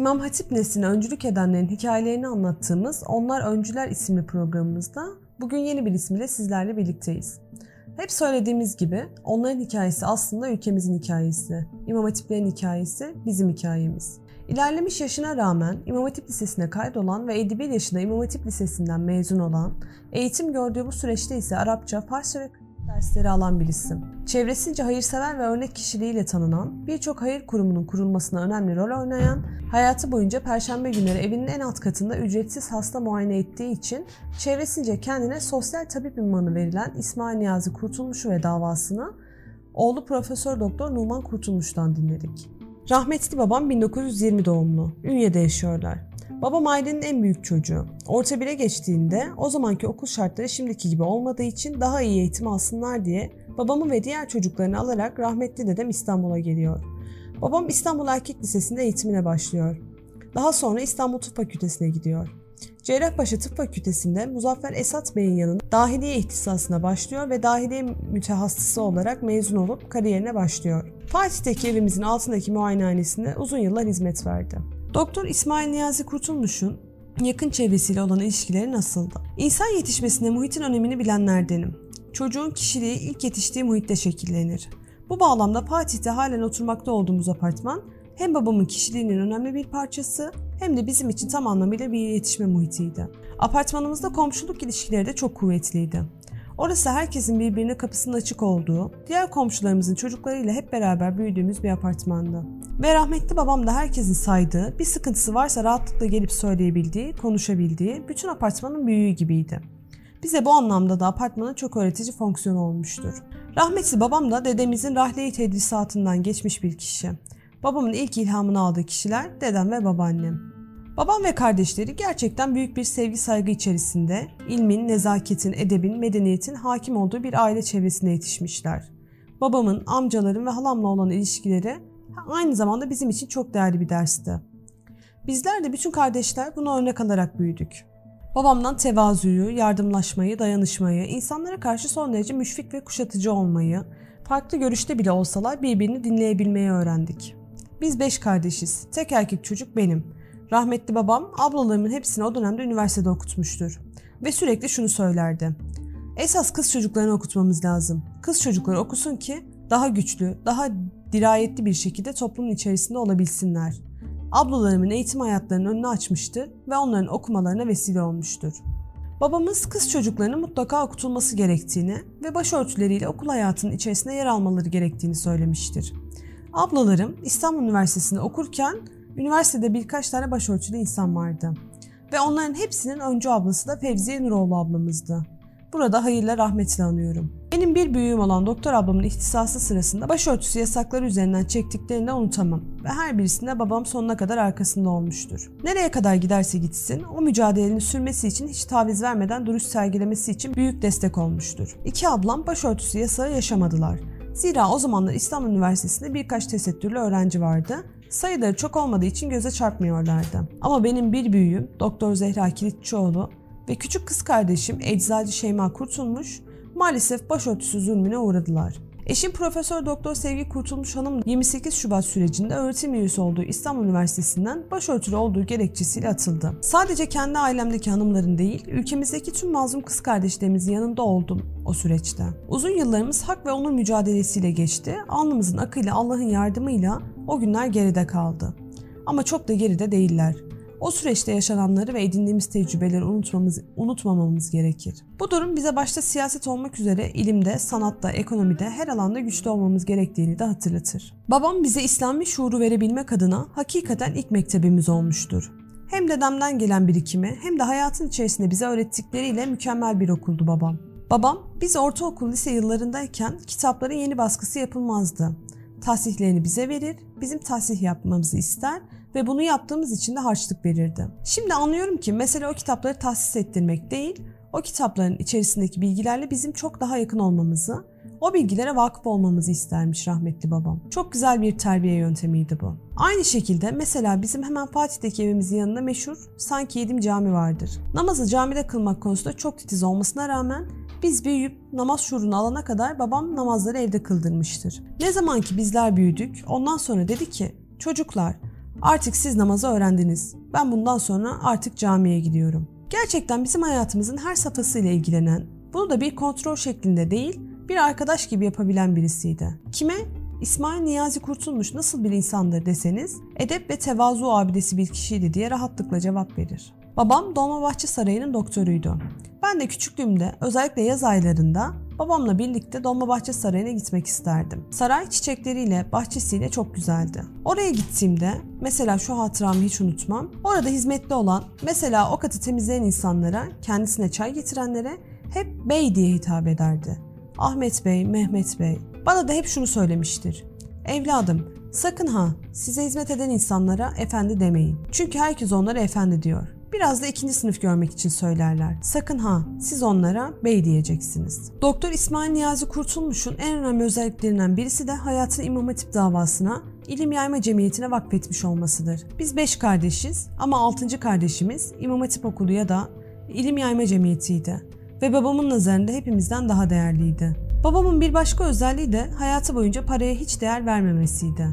İmam Hatip nesline öncülük edenlerin hikayelerini anlattığımız Onlar Öncüler isimli programımızda bugün yeni bir ismiyle sizlerle birlikteyiz. Hep söylediğimiz gibi onların hikayesi aslında ülkemizin hikayesi. İmam Hatiplerin hikayesi bizim hikayemiz. İlerlemiş yaşına rağmen İmam Hatip Lisesi'ne kaydolan ve 51 yaşında İmam Hatip Lisesi'nden mezun olan, eğitim gördüğü bu süreçte ise Arapça, Farsça ve dersleri alan bir isim. Çevresince hayırsever ve örnek kişiliğiyle tanınan, birçok hayır kurumunun kurulmasına önemli rol oynayan, hayatı boyunca perşembe günleri evinin en alt katında ücretsiz hasta muayene ettiği için çevresince kendine sosyal tabip ünvanı verilen İsmail Niyazi Kurtulmuş'u ve davasını oğlu Profesör Doktor Numan Kurtulmuş'tan dinledik. Rahmetli babam 1920 doğumlu. Ünye'de yaşıyorlar. Babam ailenin en büyük çocuğu. Orta 1'e geçtiğinde o zamanki okul şartları şimdiki gibi olmadığı için daha iyi eğitim alsınlar diye babamı ve diğer çocuklarını alarak rahmetli dedem İstanbul'a geliyor. Babam İstanbul Erkek Lisesi'nde eğitimine başlıyor. Daha sonra İstanbul Tıp Fakültesi'ne gidiyor. Cerrahpaşa Tıp Fakültesi'nde Muzaffer Esat Bey'in yanında dahiliye ihtisasına başlıyor ve dahiliye mütehassısı olarak mezun olup kariyerine başlıyor. Fatih'teki evimizin altındaki muayenehanesinde uzun yıllar hizmet verdi. Doktor İsmail Niyazi Kurtulmuş'un yakın çevresiyle olan ilişkileri nasıldı? İnsan yetişmesinde muhitin önemini bilenlerdenim. Çocuğun kişiliği ilk yetiştiği muhitte şekillenir. Bu bağlamda Fatih'te halen oturmakta olduğumuz apartman hem babamın kişiliğinin önemli bir parçası hem de bizim için tam anlamıyla bir yetişme muhitiydi. Apartmanımızda komşuluk ilişkileri de çok kuvvetliydi. Orası herkesin birbirine kapısının açık olduğu, diğer komşularımızın çocuklarıyla hep beraber büyüdüğümüz bir apartmandı. Ve rahmetli babam da herkesin saydığı, bir sıkıntısı varsa rahatlıkla gelip söyleyebildiği, konuşabildiği, bütün apartmanın büyüğü gibiydi. Bize bu anlamda da apartmanın çok öğretici fonksiyonu olmuştur. Rahmetli babam da dedemizin rahleyi tedrisatından geçmiş bir kişi. Babamın ilk ilhamını aldığı kişiler dedem ve babaannem. Babam ve kardeşleri gerçekten büyük bir sevgi saygı içerisinde ilmin, nezaketin, edebin, medeniyetin hakim olduğu bir aile çevresinde yetişmişler. Babamın, amcaların ve halamla olan ilişkileri aynı zamanda bizim için çok değerli bir dersti. Bizler de bütün kardeşler bunu örnek alarak büyüdük. Babamdan tevazuyu, yardımlaşmayı, dayanışmayı, insanlara karşı son derece müşfik ve kuşatıcı olmayı, farklı görüşte bile olsalar birbirini dinleyebilmeyi öğrendik. Biz beş kardeşiz. Tek erkek çocuk benim. Rahmetli babam ablalarımın hepsini o dönemde üniversitede okutmuştur. Ve sürekli şunu söylerdi. Esas kız çocuklarını okutmamız lazım. Kız çocukları okusun ki daha güçlü, daha dirayetli bir şekilde toplumun içerisinde olabilsinler. Ablalarımın eğitim hayatlarının önünü açmıştır ve onların okumalarına vesile olmuştur. Babamız kız çocuklarının mutlaka okutulması gerektiğini ve başörtüleriyle okul hayatının içerisinde yer almaları gerektiğini söylemiştir. Ablalarım İstanbul Üniversitesi'nde okurken Üniversitede birkaç tane başörtülü insan vardı. Ve onların hepsinin öncü ablası da Fevziye Nuroğlu ablamızdı. Burada hayırla rahmetle anıyorum. Benim bir büyüğüm olan doktor ablamın ihtisası sırasında başörtüsü yasakları üzerinden çektiklerini de unutamam. Ve her birisinde babam sonuna kadar arkasında olmuştur. Nereye kadar giderse gitsin o mücadelenin sürmesi için hiç taviz vermeden duruş sergilemesi için büyük destek olmuştur. İki ablam başörtüsü yasağı yaşamadılar. Zira o zamanlar İstanbul Üniversitesi'nde birkaç tesettürlü öğrenci vardı Sayıları çok olmadığı için göze çarpmıyorlardı. Ama benim bir büyüğüm Doktor Zehra Kilitçioğlu ve küçük kız kardeşim Eczacı Şeyma Kurtulmuş maalesef başörtüsü zulmüne uğradılar. Eşim Profesör Doktor Sevgi Kurtulmuş Hanım 28 Şubat sürecinde öğretim üyesi olduğu İstanbul Üniversitesi'nden başörtülü olduğu gerekçesiyle atıldı. Sadece kendi ailemdeki hanımların değil, ülkemizdeki tüm mazlum kız kardeşlerimizin yanında oldum o süreçte. Uzun yıllarımız hak ve onur mücadelesiyle geçti. Alnımızın akıyla Allah'ın yardımıyla o günler geride kaldı. Ama çok da geride değiller. O süreçte yaşananları ve edindiğimiz tecrübeleri unutmamız, unutmamamız gerekir. Bu durum bize başta siyaset olmak üzere ilimde, sanatta, ekonomide her alanda güçlü olmamız gerektiğini de hatırlatır. Babam bize İslami şuuru verebilmek adına hakikaten ilk mektebimiz olmuştur. Hem dedemden gelen birikimi hem de hayatın içerisinde bize öğrettikleriyle mükemmel bir okuldu babam. Babam biz ortaokul lise yıllarındayken kitapların yeni baskısı yapılmazdı. Tahsihlerini bize verir, bizim tahsih yapmamızı ister ve bunu yaptığımız için de harçlık verirdi. Şimdi anlıyorum ki mesele o kitapları tahsis ettirmek değil, o kitapların içerisindeki bilgilerle bizim çok daha yakın olmamızı, o bilgilere vakıf olmamızı istermiş rahmetli babam. Çok güzel bir terbiye yöntemiydi bu. Aynı şekilde mesela bizim hemen Fatih'teki evimizin yanında meşhur sanki yedim cami vardır. Namazı camide kılmak konusunda çok titiz olmasına rağmen biz büyüyüp namaz şuurunu alana kadar babam namazları evde kıldırmıştır. Ne zaman ki bizler büyüdük ondan sonra dedi ki çocuklar Artık siz namazı öğrendiniz. Ben bundan sonra artık camiye gidiyorum. Gerçekten bizim hayatımızın her safhasıyla ilgilenen, bunu da bir kontrol şeklinde değil, bir arkadaş gibi yapabilen birisiydi. Kime? İsmail Niyazi Kurtulmuş nasıl bir insandır deseniz, edep ve tevazu abidesi bir kişiydi diye rahatlıkla cevap verir. Babam Dolmabahçe Sarayı'nın doktoruydu. Ben de küçüklüğümde özellikle yaz aylarında babamla birlikte Dolmabahçe Sarayı'na gitmek isterdim. Saray çiçekleriyle, bahçesiyle çok güzeldi. Oraya gittiğimde mesela şu hatıramı hiç unutmam. Orada hizmetli olan, mesela o katı temizleyen insanlara, kendisine çay getirenlere hep bey diye hitap ederdi. Ahmet Bey, Mehmet Bey. Bana da hep şunu söylemiştir. Evladım, sakın ha size hizmet eden insanlara efendi demeyin. Çünkü herkes onlara efendi diyor. Biraz da ikinci sınıf görmek için söylerler. Sakın ha siz onlara bey diyeceksiniz. Doktor İsmail Niyazi Kurtulmuş'un en önemli özelliklerinden birisi de hayatını İmam Hatip davasına İlim Yayma Cemiyeti'ne vakfetmiş olmasıdır. Biz beş kardeşiz ama altıncı kardeşimiz İmam Hatip Okulu ya da İlim Yayma Cemiyeti'ydi ve babamın nazarında hepimizden daha değerliydi. Babamın bir başka özelliği de hayatı boyunca paraya hiç değer vermemesiydi.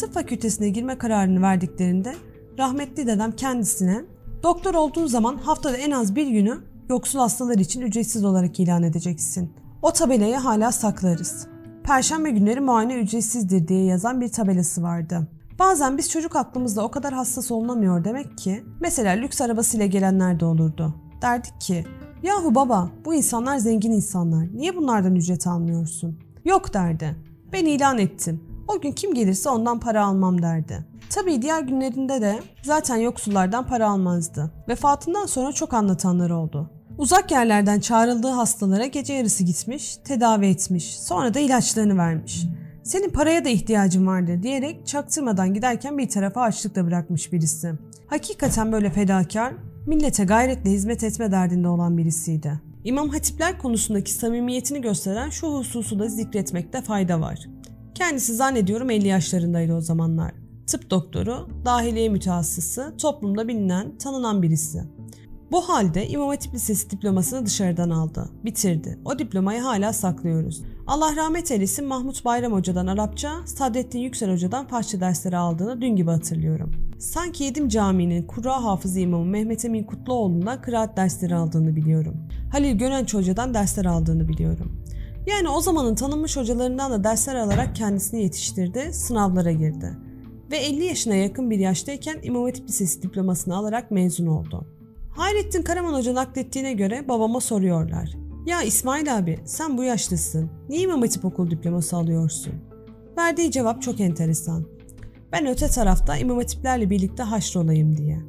Tıp fakültesine girme kararını verdiklerinde rahmetli dedem kendisine doktor olduğun zaman haftada en az bir günü yoksul hastalar için ücretsiz olarak ilan edeceksin. O tabelayı hala saklarız. Perşembe günleri muayene ücretsizdir diye yazan bir tabelası vardı. Bazen biz çocuk aklımızda o kadar hassas olunamıyor demek ki mesela lüks arabasıyla gelenler de olurdu. Derdik ki Yahu baba bu insanlar zengin insanlar. Niye bunlardan ücret almıyorsun? Yok derdi. Ben ilan ettim. O gün kim gelirse ondan para almam derdi. Tabii diğer günlerinde de zaten yoksullardan para almazdı. Vefatından sonra çok anlatanlar oldu. Uzak yerlerden çağrıldığı hastalara gece yarısı gitmiş, tedavi etmiş, sonra da ilaçlarını vermiş. Senin paraya da ihtiyacın vardır diyerek çaktırmadan giderken bir tarafa açlıkla bırakmış birisi. Hakikaten böyle fedakar, millete gayretle hizmet etme derdinde olan birisiydi. İmam hatipler konusundaki samimiyetini gösteren şu hususu da zikretmekte fayda var. Kendisi zannediyorum 50 yaşlarındaydı o zamanlar. Tıp doktoru, dahiliye mütehassısı, toplumda bilinen, tanınan birisi. Bu halde İmam Hatip Lisesi diplomasını dışarıdan aldı. Bitirdi. O diplomayı hala saklıyoruz. Allah rahmet eylesin Mahmut Bayram Hoca'dan Arapça, Sadrettin Yüksel Hoca'dan parça dersleri aldığını dün gibi hatırlıyorum. Sanki Yedim Camii'nin Kurra Hafızı İmamı Mehmet Emin Kutluoğlu'ndan kıraat dersleri aldığını biliyorum. Halil Gönenç Hoca'dan dersler aldığını biliyorum. Yani o zamanın tanınmış hocalarından da dersler alarak kendisini yetiştirdi, sınavlara girdi. Ve 50 yaşına yakın bir yaştayken İmam Hatip Lisesi diplomasını alarak mezun oldu. Hayrettin Karaman Hoca naklettiğine göre babama soruyorlar. Ya İsmail abi sen bu yaşlısın. Niye İmam Hatip Okulu diploması alıyorsun? Verdiği cevap çok enteresan. Ben öte tarafta İmam Hatiplerle birlikte haşrolayım diye.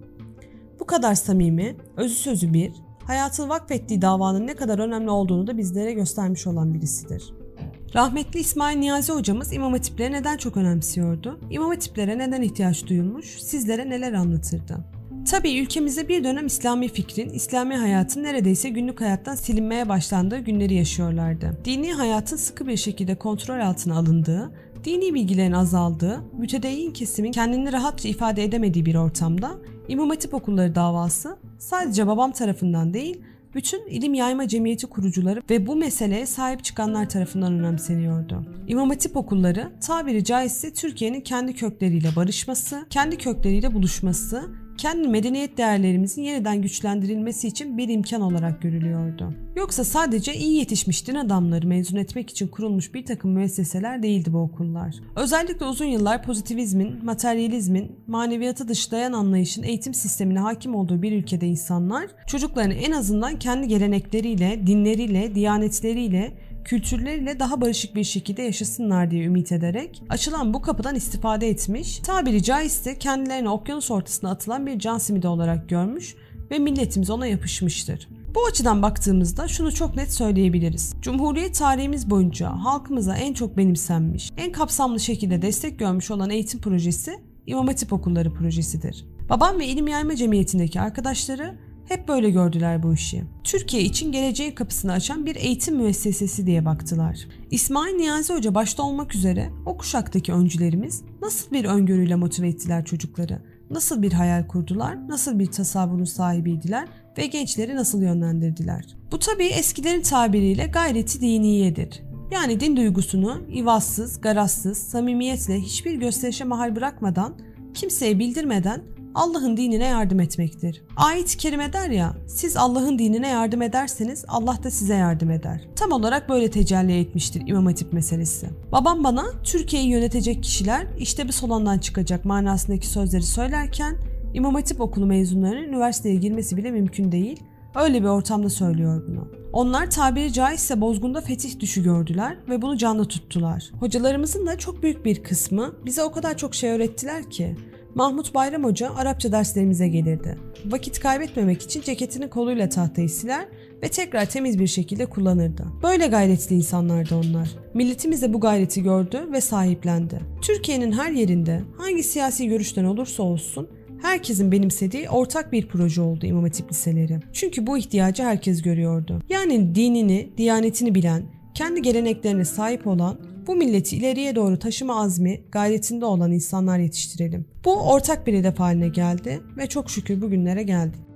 Bu kadar samimi, özü sözü bir, hayatını vakfettiği davanın ne kadar önemli olduğunu da bizlere göstermiş olan birisidir. Rahmetli İsmail Niyazi hocamız İmam Hatipleri neden çok önemsiyordu? İmam Hatiplere neden ihtiyaç duyulmuş? Sizlere neler anlatırdı? Tabii ülkemizde bir dönem İslami fikrin, İslami hayatın neredeyse günlük hayattan silinmeye başlandığı günleri yaşıyorlardı. Dini hayatın sıkı bir şekilde kontrol altına alındığı, dini bilgilerin azaldığı, mütedeyyin kesimin kendini rahatça ifade edemediği bir ortamda İmam Hatip okulları davası sadece babam tarafından değil, bütün ilim yayma cemiyeti kurucuları ve bu meseleye sahip çıkanlar tarafından önemseniyordu. İmam Hatip okulları tabiri caizse Türkiye'nin kendi kökleriyle barışması, kendi kökleriyle buluşması, kendi medeniyet değerlerimizin yeniden güçlendirilmesi için bir imkan olarak görülüyordu. Yoksa sadece iyi yetişmiş din adamları mezun etmek için kurulmuş bir takım müesseseler değildi bu okullar. Özellikle uzun yıllar pozitivizmin, materyalizmin, maneviyatı dışlayan anlayışın eğitim sistemine hakim olduğu bir ülkede insanlar çocuklarını en azından kendi gelenekleriyle, dinleriyle, diyanetleriyle, kültürleriyle daha barışık bir şekilde yaşasınlar diye ümit ederek açılan bu kapıdan istifade etmiş, tabiri caizse kendilerini okyanus ortasına atılan bir can simidi olarak görmüş ve milletimiz ona yapışmıştır. Bu açıdan baktığımızda şunu çok net söyleyebiliriz. Cumhuriyet tarihimiz boyunca halkımıza en çok benimsenmiş, en kapsamlı şekilde destek görmüş olan eğitim projesi İmam Hatip Okulları projesidir. Babam ve İlim Yayma Cemiyeti'ndeki arkadaşları hep böyle gördüler bu işi. Türkiye için geleceğin kapısını açan bir eğitim müessesesi diye baktılar. İsmail Niyazi Hoca başta olmak üzere o kuşaktaki öncülerimiz nasıl bir öngörüyle motive ettiler çocukları? Nasıl bir hayal kurdular? Nasıl bir tasavvurun sahibiydiler? Ve gençleri nasıl yönlendirdiler? Bu tabii eskilerin tabiriyle gayreti diniyedir. Yani din duygusunu ivazsız, garazsız, samimiyetle hiçbir gösterişe mahal bırakmadan kimseye bildirmeden Allah'ın dinine yardım etmektir. Ayet-i kerime der ya, siz Allah'ın dinine yardım ederseniz Allah da size yardım eder. Tam olarak böyle tecelli etmiştir İmam Hatip meselesi. Babam bana Türkiye'yi yönetecek kişiler işte bir solandan çıkacak manasındaki sözleri söylerken İmam Hatip okulu mezunlarının üniversiteye girmesi bile mümkün değil. Öyle bir ortamda söylüyor bunu. Onlar tabiri caizse bozgunda fetih düşü gördüler ve bunu canlı tuttular. Hocalarımızın da çok büyük bir kısmı bize o kadar çok şey öğrettiler ki Mahmut Bayram Hoca Arapça derslerimize gelirdi. Vakit kaybetmemek için ceketini koluyla tahtayı siler ve tekrar temiz bir şekilde kullanırdı. Böyle gayretli insanlardı onlar. Milletimiz de bu gayreti gördü ve sahiplendi. Türkiye'nin her yerinde hangi siyasi görüşten olursa olsun herkesin benimsediği ortak bir proje oldu İmam Hatip liseleri. Çünkü bu ihtiyacı herkes görüyordu. Yani dinini, diyanetini bilen, kendi geleneklerine sahip olan, bu milleti ileriye doğru taşıma azmi, gayretinde olan insanlar yetiştirelim. Bu ortak bir hedef haline geldi ve çok şükür bugünlere geldik.